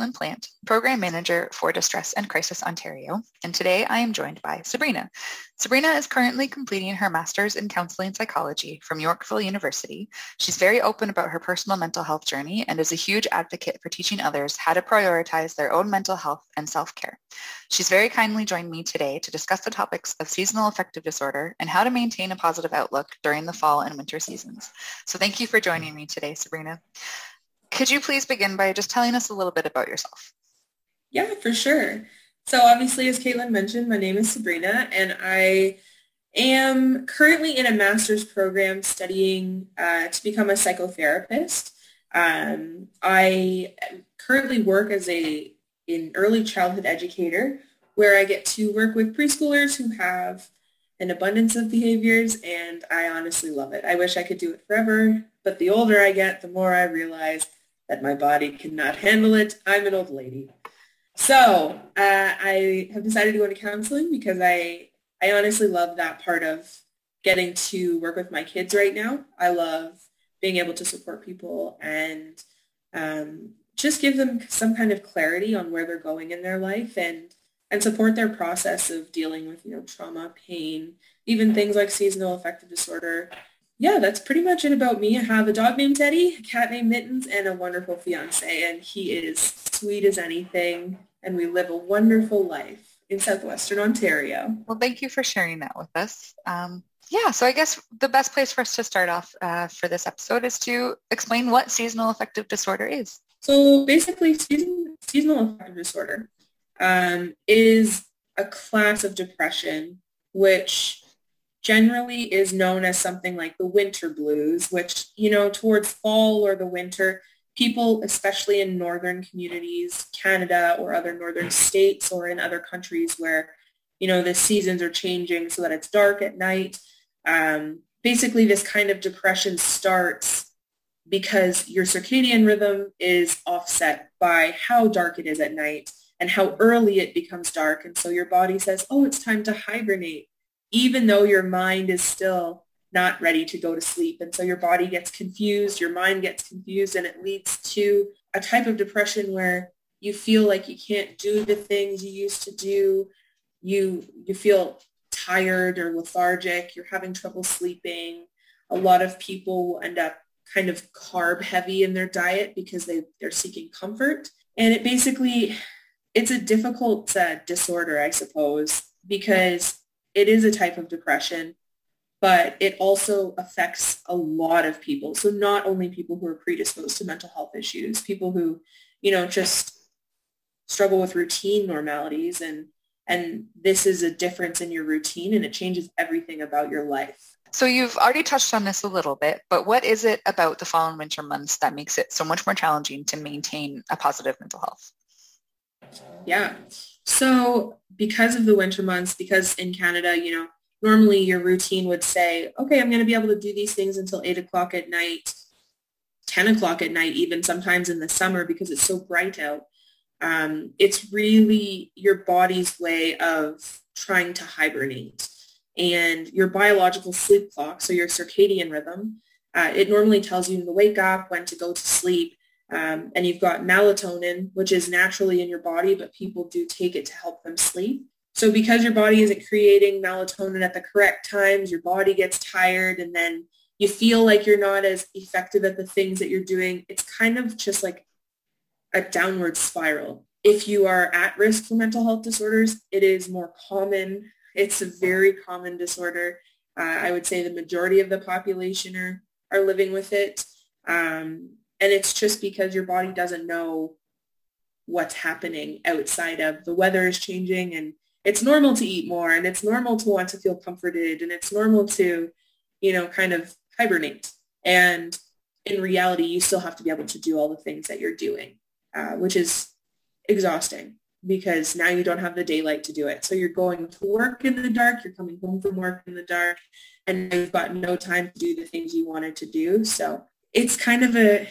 Caitlin Plant, Program Manager for Distress and Crisis Ontario, and today I am joined by Sabrina. Sabrina is currently completing her Master's in Counseling Psychology from Yorkville University. She's very open about her personal mental health journey and is a huge advocate for teaching others how to prioritize their own mental health and self-care. She's very kindly joined me today to discuss the topics of seasonal affective disorder and how to maintain a positive outlook during the fall and winter seasons. So thank you for joining me today, Sabrina. Could you please begin by just telling us a little bit about yourself? Yeah, for sure. So obviously, as Caitlin mentioned, my name is Sabrina, and I am currently in a master's program studying uh, to become a psychotherapist. Um, I currently work as a an early childhood educator, where I get to work with preschoolers who have an abundance of behaviors, and I honestly love it. I wish I could do it forever, but the older I get, the more I realize that my body cannot handle it. I'm an old lady. So uh, I have decided to go into counseling because I, I honestly love that part of getting to work with my kids right now. I love being able to support people and um, just give them some kind of clarity on where they're going in their life and and support their process of dealing with you know trauma, pain, even things like seasonal affective disorder, yeah, that's pretty much it about me. I have a dog named Teddy, a cat named Mittens, and a wonderful fiance, and he is sweet as anything, and we live a wonderful life in southwestern Ontario. Well, thank you for sharing that with us. Um, yeah, so I guess the best place for us to start off uh, for this episode is to explain what seasonal affective disorder is. So basically, season, seasonal affective disorder um, is a class of depression which generally is known as something like the winter blues, which, you know, towards fall or the winter, people, especially in northern communities, Canada or other northern states or in other countries where, you know, the seasons are changing so that it's dark at night. Um, basically, this kind of depression starts because your circadian rhythm is offset by how dark it is at night and how early it becomes dark. And so your body says, oh, it's time to hibernate even though your mind is still not ready to go to sleep. And so your body gets confused, your mind gets confused, and it leads to a type of depression where you feel like you can't do the things you used to do. You, you feel tired or lethargic. You're having trouble sleeping. A lot of people end up kind of carb heavy in their diet because they, they're seeking comfort. And it basically, it's a difficult uh, disorder, I suppose, because it is a type of depression, but it also affects a lot of people. So not only people who are predisposed to mental health issues, people who, you know, just struggle with routine normalities and and this is a difference in your routine and it changes everything about your life. So you've already touched on this a little bit, but what is it about the fall and winter months that makes it so much more challenging to maintain a positive mental health? Yeah. So because of the winter months, because in Canada, you know, normally your routine would say, okay, I'm going to be able to do these things until 8 o'clock at night, 10 o'clock at night, even sometimes in the summer because it's so bright out. Um, it's really your body's way of trying to hibernate. And your biological sleep clock, so your circadian rhythm, uh, it normally tells you to wake up, when to go to sleep, um, and you've got melatonin, which is naturally in your body, but people do take it to help them sleep. So because your body isn't creating melatonin at the correct times, your body gets tired and then you feel like you're not as effective at the things that you're doing. It's kind of just like a downward spiral. If you are at risk for mental health disorders, it is more common. It's a very common disorder. Uh, I would say the majority of the population are, are living with it. Um, and it's just because your body doesn't know what's happening outside of the weather is changing and it's normal to eat more and it's normal to want to feel comforted and it's normal to, you know, kind of hibernate. And in reality, you still have to be able to do all the things that you're doing, uh, which is exhausting because now you don't have the daylight to do it. So you're going to work in the dark, you're coming home from work in the dark, and you've got no time to do the things you wanted to do. So it's kind of a,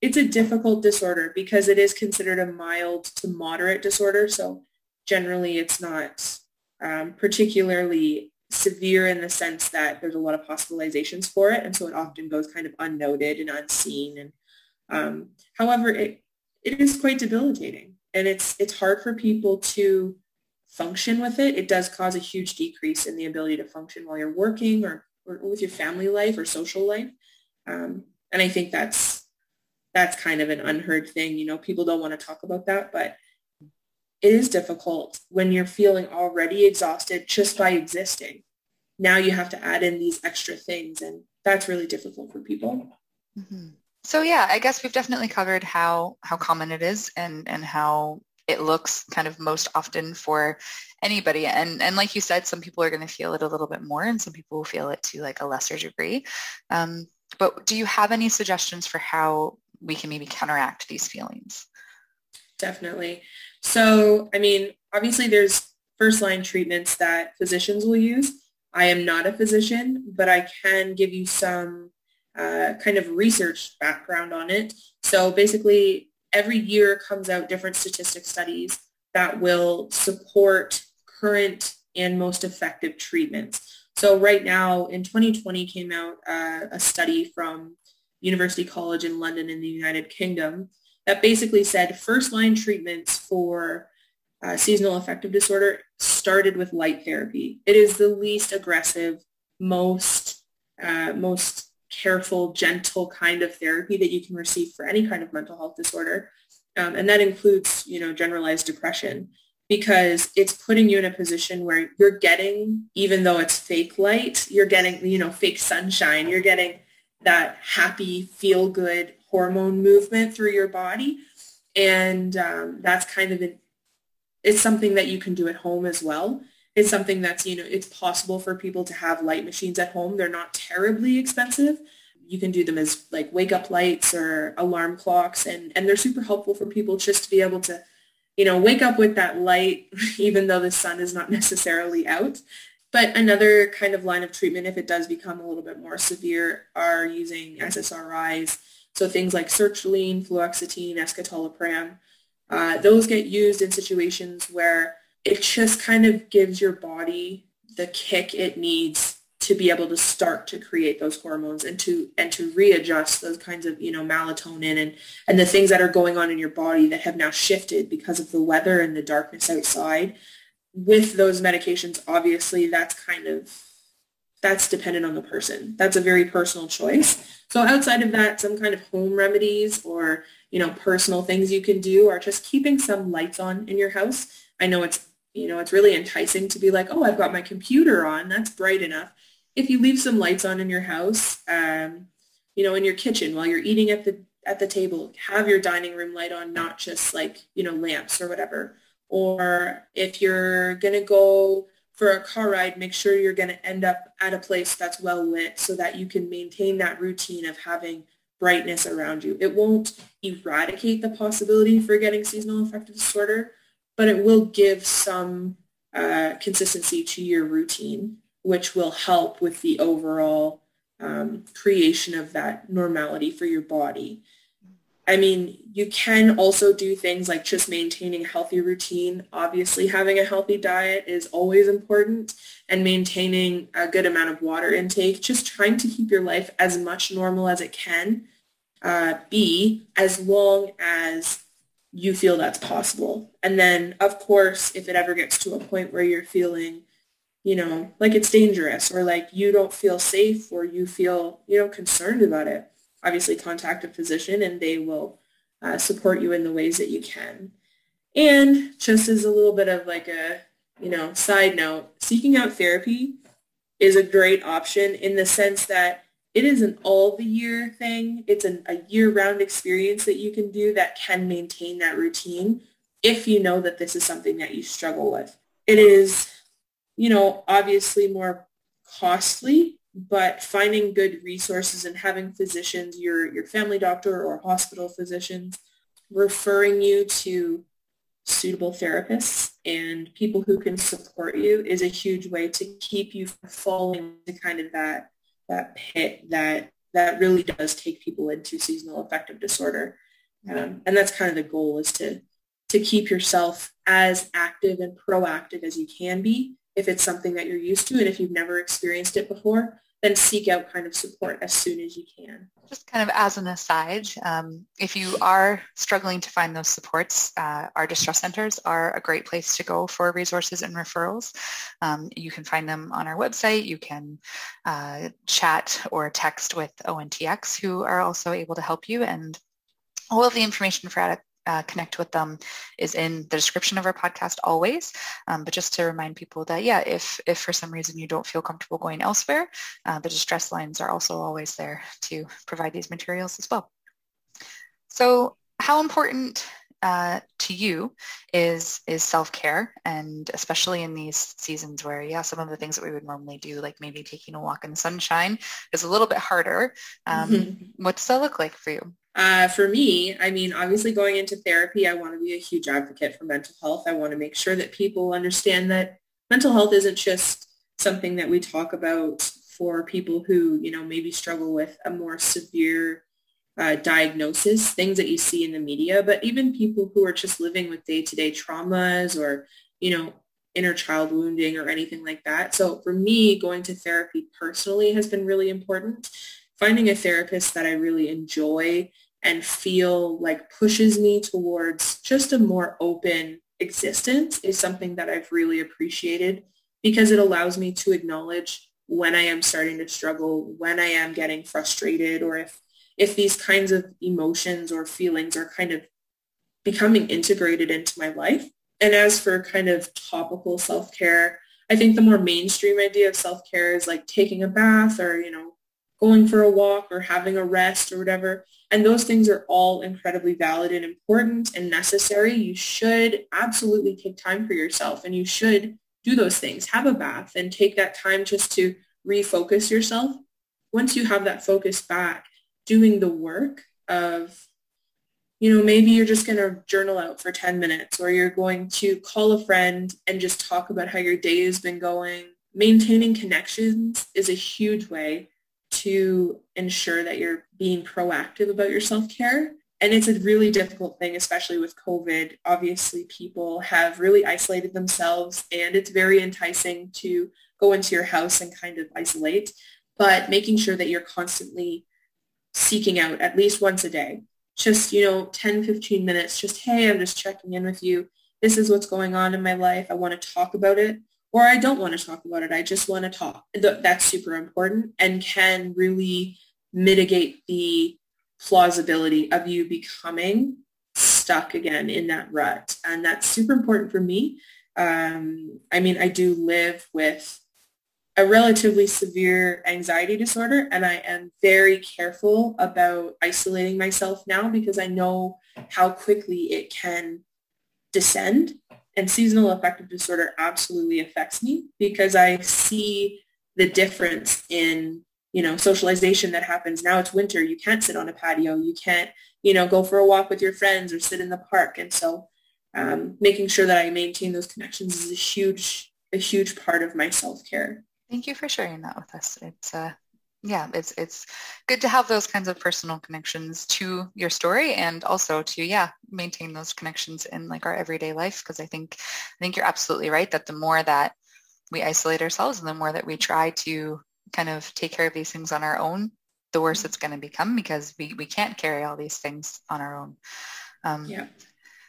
it's a difficult disorder because it is considered a mild to moderate disorder. So generally it's not um, particularly severe in the sense that there's a lot of hospitalizations for it. And so it often goes kind of unnoted and unseen. And um, however, it, it is quite debilitating and it's, it's hard for people to function with it. It does cause a huge decrease in the ability to function while you're working or, or with your family life or social life. Um, and I think that's, that's kind of an unheard thing. You know, people don't want to talk about that, but it is difficult when you're feeling already exhausted just by existing. Now you have to add in these extra things and that's really difficult for people. Mm-hmm. So yeah, I guess we've definitely covered how how common it is and and how it looks kind of most often for anybody. And and like you said, some people are going to feel it a little bit more and some people will feel it to like a lesser degree. Um, but do you have any suggestions for how we can maybe counteract these feelings? Definitely. So, I mean, obviously there's first line treatments that physicians will use. I am not a physician, but I can give you some uh, kind of research background on it. So basically, every year comes out different statistic studies that will support current and most effective treatments. So right now, in 2020 came out uh, a study from University College in London in the United Kingdom that basically said first-line treatments for uh, seasonal affective disorder started with light therapy. It is the least aggressive, most uh, most careful, gentle kind of therapy that you can receive for any kind of mental health disorder, um, and that includes you know generalized depression because it's putting you in a position where you're getting, even though it's fake light, you're getting you know fake sunshine, you're getting that happy, feel good hormone movement through your body. And um, that's kind of an, it's something that you can do at home as well. It's something that's, you know, it's possible for people to have light machines at home. They're not terribly expensive. You can do them as like wake up lights or alarm clocks and, and they're super helpful for people just to be able to, you know, wake up with that light even though the sun is not necessarily out. But another kind of line of treatment, if it does become a little bit more severe, are using SSRIs so things like sertraline, fluoxetine, escitalopram, uh, those get used in situations where it just kind of gives your body the kick it needs to be able to start to create those hormones and to and to readjust those kinds of you know melatonin and and the things that are going on in your body that have now shifted because of the weather and the darkness outside with those medications obviously that's kind of that's dependent on the person that's a very personal choice so outside of that, some kind of home remedies or, you know, personal things you can do are just keeping some lights on in your house. I know it's, you know, it's really enticing to be like, oh, I've got my computer on. That's bright enough. If you leave some lights on in your house, um, you know, in your kitchen while you're eating at the at the table, have your dining room light on, not just like, you know, lamps or whatever. Or if you're going to go for a car ride, make sure you're going to end up at a place that's well lit so that you can maintain that routine of having brightness around you. It won't eradicate the possibility for getting seasonal affective disorder, but it will give some uh, consistency to your routine, which will help with the overall um, creation of that normality for your body. I mean, you can also do things like just maintaining a healthy routine. Obviously, having a healthy diet is always important and maintaining a good amount of water intake, just trying to keep your life as much normal as it can uh, be as long as you feel that's possible. And then, of course, if it ever gets to a point where you're feeling, you know, like it's dangerous or like you don't feel safe or you feel, you know, concerned about it, obviously contact a physician and they will uh, support you in the ways that you can. And just as a little bit of like a, you know, side note, seeking out therapy is a great option in the sense that it is an all the year thing. It's an, a year round experience that you can do that can maintain that routine if you know that this is something that you struggle with. It is, you know, obviously more costly, but finding good resources and having physicians, your, your family doctor or hospital physicians, referring you to suitable therapists and people who can support you is a huge way to keep you from falling into kind of that that pit that that really does take people into seasonal affective disorder. Um, and that's kind of the goal is to to keep yourself as active and proactive as you can be if it's something that you're used to and if you've never experienced it before then seek out kind of support as soon as you can. Just kind of as an aside, um, if you are struggling to find those supports, uh, our distress centers are a great place to go for resources and referrals. Um, you can find them on our website. You can uh, chat or text with ONTX who are also able to help you and all of the information for uh, connect with them is in the description of our podcast always. Um, but just to remind people that, yeah, if, if for some reason you don't feel comfortable going elsewhere, uh, the distress lines are also always there to provide these materials as well. So how important uh, to you is is self-care and especially in these seasons where yeah some of the things that we would normally do like maybe taking a walk in the sunshine is a little bit harder um, mm-hmm. what does that look like for you uh, for me, I mean, obviously going into therapy, I want to be a huge advocate for mental health. I want to make sure that people understand that mental health isn't just something that we talk about for people who, you know, maybe struggle with a more severe uh, diagnosis, things that you see in the media, but even people who are just living with day-to-day traumas or, you know, inner child wounding or anything like that. So for me, going to therapy personally has been really important. Finding a therapist that I really enjoy and feel like pushes me towards just a more open existence is something that I've really appreciated because it allows me to acknowledge when I am starting to struggle, when I am getting frustrated, or if if these kinds of emotions or feelings are kind of becoming integrated into my life. And as for kind of topical self-care, I think the more mainstream idea of self-care is like taking a bath or, you know, going for a walk or having a rest or whatever. And those things are all incredibly valid and important and necessary. You should absolutely take time for yourself and you should do those things. Have a bath and take that time just to refocus yourself. Once you have that focus back, doing the work of, you know, maybe you're just going to journal out for 10 minutes or you're going to call a friend and just talk about how your day has been going. Maintaining connections is a huge way to ensure that you're being proactive about your self-care. And it's a really difficult thing, especially with COVID. Obviously, people have really isolated themselves and it's very enticing to go into your house and kind of isolate, but making sure that you're constantly seeking out at least once a day, just, you know, 10, 15 minutes, just, hey, I'm just checking in with you. This is what's going on in my life. I want to talk about it or I don't want to talk about it. I just want to talk. That's super important and can really mitigate the plausibility of you becoming stuck again in that rut. And that's super important for me. Um, I mean, I do live with a relatively severe anxiety disorder and I am very careful about isolating myself now because I know how quickly it can descend and seasonal affective disorder absolutely affects me because I see the difference in, you know, socialization that happens. Now it's winter. You can't sit on a patio. You can't, you know, go for a walk with your friends or sit in the park. And so um, making sure that I maintain those connections is a huge, a huge part of my self-care. Thank you for sharing that with us. It's uh, yeah, it's it's good to have those kinds of personal connections to your story and also to yeah maintain those connections in like our everyday life because I think I think you're absolutely right that the more that we isolate ourselves and the more that we try to kind of take care of these things on our own, the worse it's going to become because we, we can't carry all these things on our own. Um, yeah.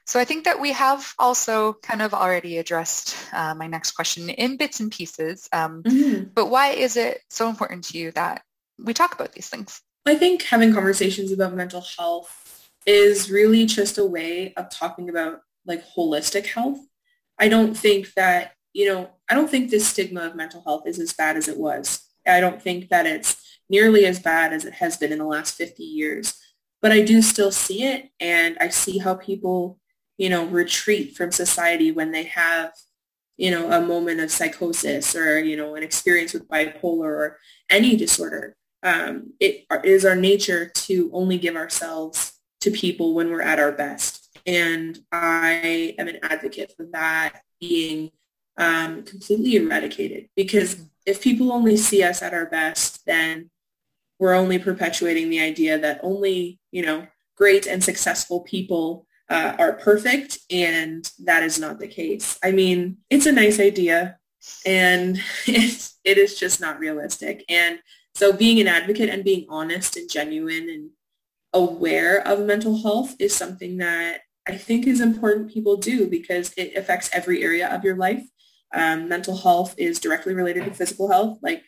So I think that we have also kind of already addressed uh, my next question in bits and pieces. Um, mm-hmm. But why is it so important to you that we talk about these things? I think having conversations about mental health is really just a way of talking about like holistic health. I don't think that, you know, I don't think this stigma of mental health is as bad as it was. I don't think that it's nearly as bad as it has been in the last 50 years. But I do still see it and I see how people, you know, retreat from society when they have, you know, a moment of psychosis or, you know, an experience with bipolar or any disorder. Um, it is our nature to only give ourselves to people when we're at our best. And I am an advocate for that being um, completely eradicated because if people only see us at our best, then we're only perpetuating the idea that only, you know, great and successful people uh, are perfect, and that is not the case. I mean, it's a nice idea, and it's, it is just not realistic. And so being an advocate and being honest and genuine and aware of mental health is something that I think is important people do because it affects every area of your life. Um, mental health is directly related to physical health. Like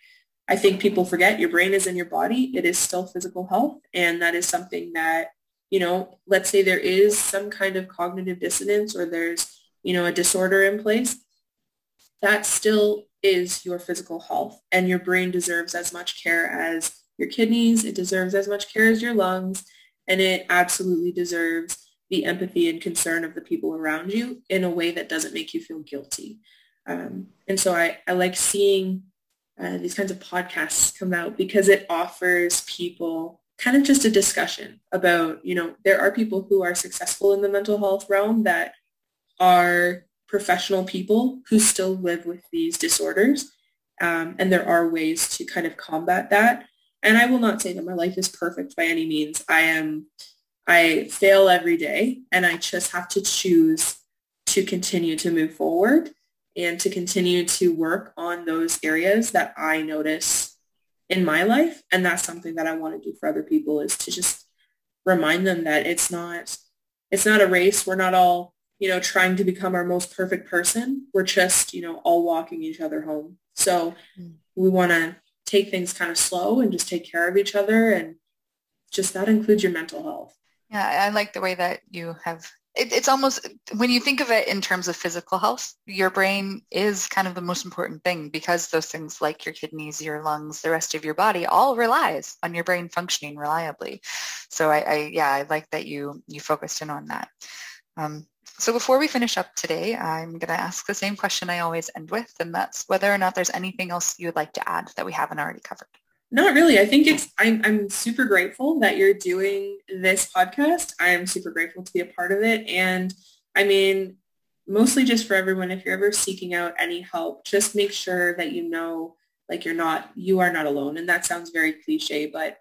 I think people forget your brain is in your body. It is still physical health. And that is something that, you know, let's say there is some kind of cognitive dissonance or there's, you know, a disorder in place. That still is your physical health and your brain deserves as much care as your kidneys. It deserves as much care as your lungs. And it absolutely deserves the empathy and concern of the people around you in a way that doesn't make you feel guilty. Um, and so I, I like seeing uh, these kinds of podcasts come out because it offers people kind of just a discussion about, you know, there are people who are successful in the mental health realm that are professional people who still live with these disorders. Um, and there are ways to kind of combat that. And I will not say that my life is perfect by any means. I am, I fail every day and I just have to choose to continue to move forward and to continue to work on those areas that I notice in my life. And that's something that I want to do for other people is to just remind them that it's not, it's not a race. We're not all, you know, trying to become our most perfect person. We're just, you know, all walking each other home. So we want to take things kind of slow and just take care of each other. And just that includes your mental health. Yeah, I like the way that you have it, it's almost when you think of it in terms of physical health your brain is kind of the most important thing because those things like your kidneys your lungs the rest of your body all relies on your brain functioning reliably. So i, I yeah i like that you you focused in on that. Um, so before we finish up today i'm going to ask the same question i always end with and that's whether or not there's anything else you would like to add that we haven't already covered not really. I think it's, I'm, I'm super grateful that you're doing this podcast. I am super grateful to be a part of it. And I mean, mostly just for everyone, if you're ever seeking out any help, just make sure that you know, like you're not, you are not alone. And that sounds very cliche, but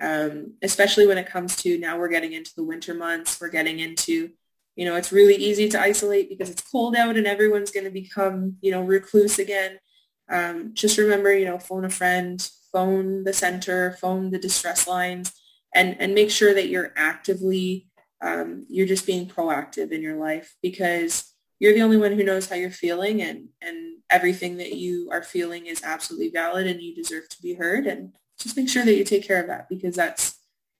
um, especially when it comes to now we're getting into the winter months, we're getting into, you know, it's really easy to isolate because it's cold out and everyone's going to become, you know, recluse again. Um, just remember, you know, phone a friend, phone the center, phone the distress lines, and, and make sure that you're actively, um, you're just being proactive in your life because you're the only one who knows how you're feeling and, and everything that you are feeling is absolutely valid and you deserve to be heard. And just make sure that you take care of that because that's,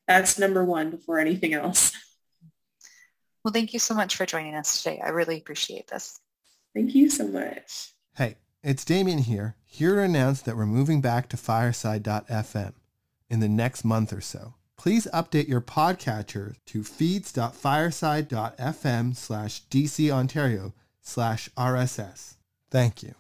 that's number one before anything else. Well, thank you so much for joining us today. I really appreciate this. Thank you so much. It's Damien here, here to announce that we're moving back to fireside.fm in the next month or so. Please update your podcatcher to feeds.fireside.fm slash DC Ontario slash RSS. Thank you.